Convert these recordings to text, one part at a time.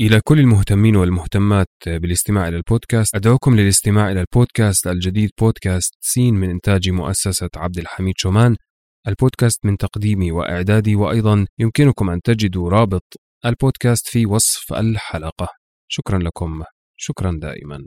إلى كل المهتمين والمهتمات بالاستماع إلى البودكاست أدعوكم للاستماع إلى البودكاست الجديد بودكاست سين من إنتاج مؤسسة عبد الحميد شومان. البودكاست من تقديمي وإعدادي وأيضا يمكنكم أن تجدوا رابط البودكاست في وصف الحلقة. شكرا لكم. شكرا دائما.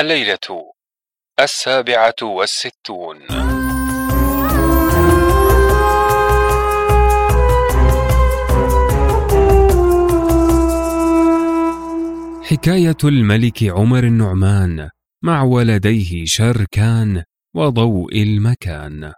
الليلة السابعة والستون. حكاية الملك عمر النعمان مع ولديه شركان وضوء المكان.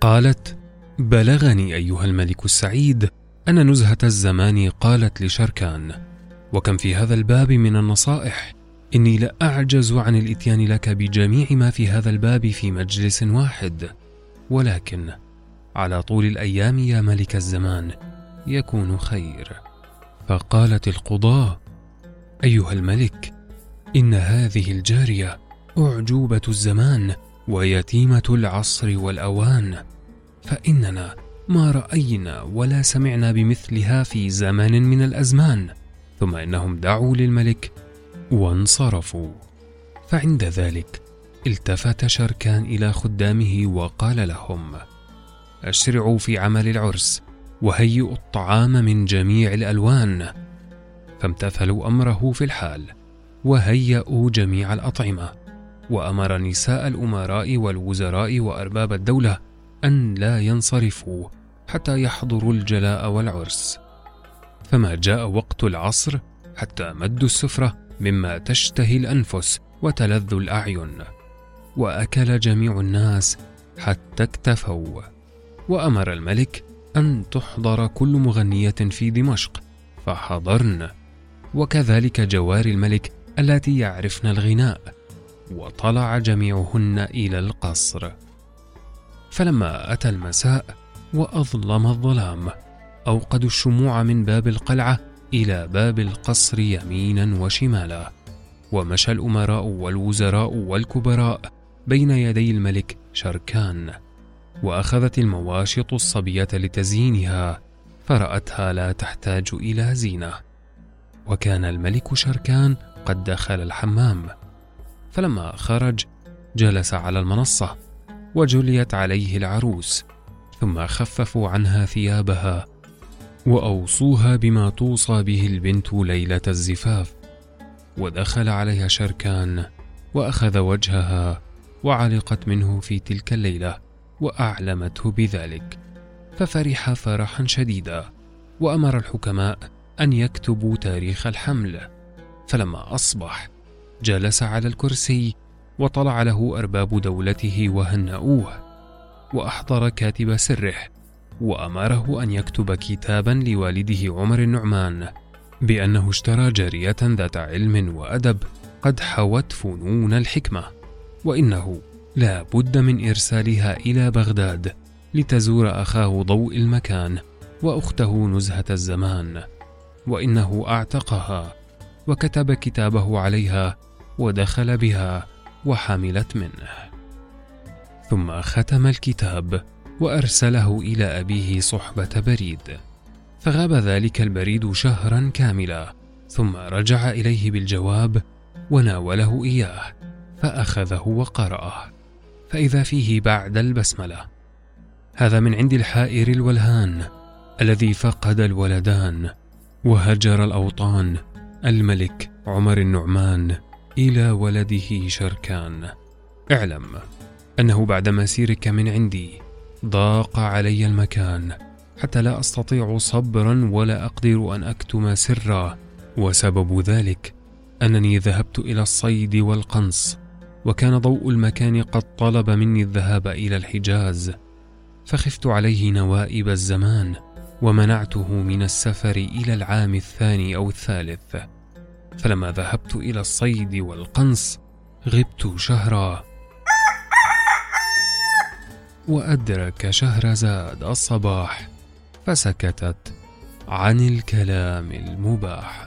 قالت بلغني أيها الملك السعيد أن نزهة الزمان قالت لشركان وكم في هذا الباب من النصائح؟ إني لاعجز عن الإتيان لك بجميع ما في هذا الباب في مجلس واحد. ولكن على طول الأيام يا ملك الزمان يكون خير. فقالت القضاة أيها الملك إن هذه الجارية أعجوبة الزمان ويتيمه العصر والأوان فإننا ما رأينا ولا سمعنا بمثلها في زمن من الأزمان ثم إنهم دعوا للملك وانصرفوا. فعند ذلك التفت شركان إلى خدامه وقال لهم أشرعوا في عمل العرس وهيئوا الطعام من جميع الألوان. فامتثلوا أمره في الحال وهيئوا جميع الأطعمة. وأمر نساء الأمراء والوزراء وأرباب الدولة أن لا ينصرفوا حتى يحضروا الجلاء والعرس. فما جاء وقت العصر حتى مدوا السفرة مما تشتهي الأنفس وتلذ الأعين. وأكل جميع الناس حتى اكتفوا. وأمر الملك أن تحضر كل مغنية في دمشق فحضرن. وكذلك جوار الملك اللاتي يعرفن الغناء. وطلع جميعهن إلى القصر. فلما أتى المساء وأظلم الظلام اوقدوا الشموع من باب القلعة إلى باب القصر يمينا وشمالا ومشى الأمراء والوزراء والكبراء بين يدي الملك شركان وأخذت المواشط الصبية لتزيينها فرأتها لا تحتاج إلى زينة. وكان الملك شركان قد دخل الحمام. فلما خرج جلس على المنصة وجليت عليه العروس ثم خففوا عنها ثيابها وأوصوها بما توصى به البنت ليلة الزفاف ودخل عليها شركان وأخذ وجهها وعلقت منه في تلك الليلة وأعلمته بذلك ففرح فرحا شديدا وأمر الحكماء أن يكتبوا تاريخ الحمل فلما أصبح جلس على الكرسي وطلع له أرباب دولته وهنأوه وأحضر كاتب سره وأمره أن يكتب كتابا لوالده عمر النعمان بأنه اشترى جارية ذات علم وأدب قد حوت فنون الحكمة وإنه لا بد من إرسالها إلى بغداد لتزور أخاه ضوء المكان وأخته نزهة الزمان وإنه أعتقها وكتب كتابه عليها ودخل بها وحملت منه. ثم ختم الكتاب وأرسله إلى أبيه صحبة بريد. فغاب ذلك البريد شهرا كاملا ثم رجع إليه بالجواب وناوله إياه فأخذه وقرأه. فإذا فيه بعد البسملة. هذا من عند الحائر الولهان الذي فقد الولدان وهجر الأوطان الملك عمر النعمان. إلى ولده شركان. اعلم أنه بعد مسيرك من عندي ضاق علي المكان حتى لا أستطيع صبرا ولا أقدر أن أكتم سرا. وسبب ذلك أنني ذهبت إلى الصيد والقنص وكان ضوء المكان قد طلب مني الذهاب إلى الحجاز. فخفت عليه نوائب الزمان ومنعته من السفر إلى العام الثاني أو الثالث. فلما ذهبت إلى الصيد والقنص غبت شهرا. وأدرك شهرزاد الصباح فسكتت عن الكلام المباح.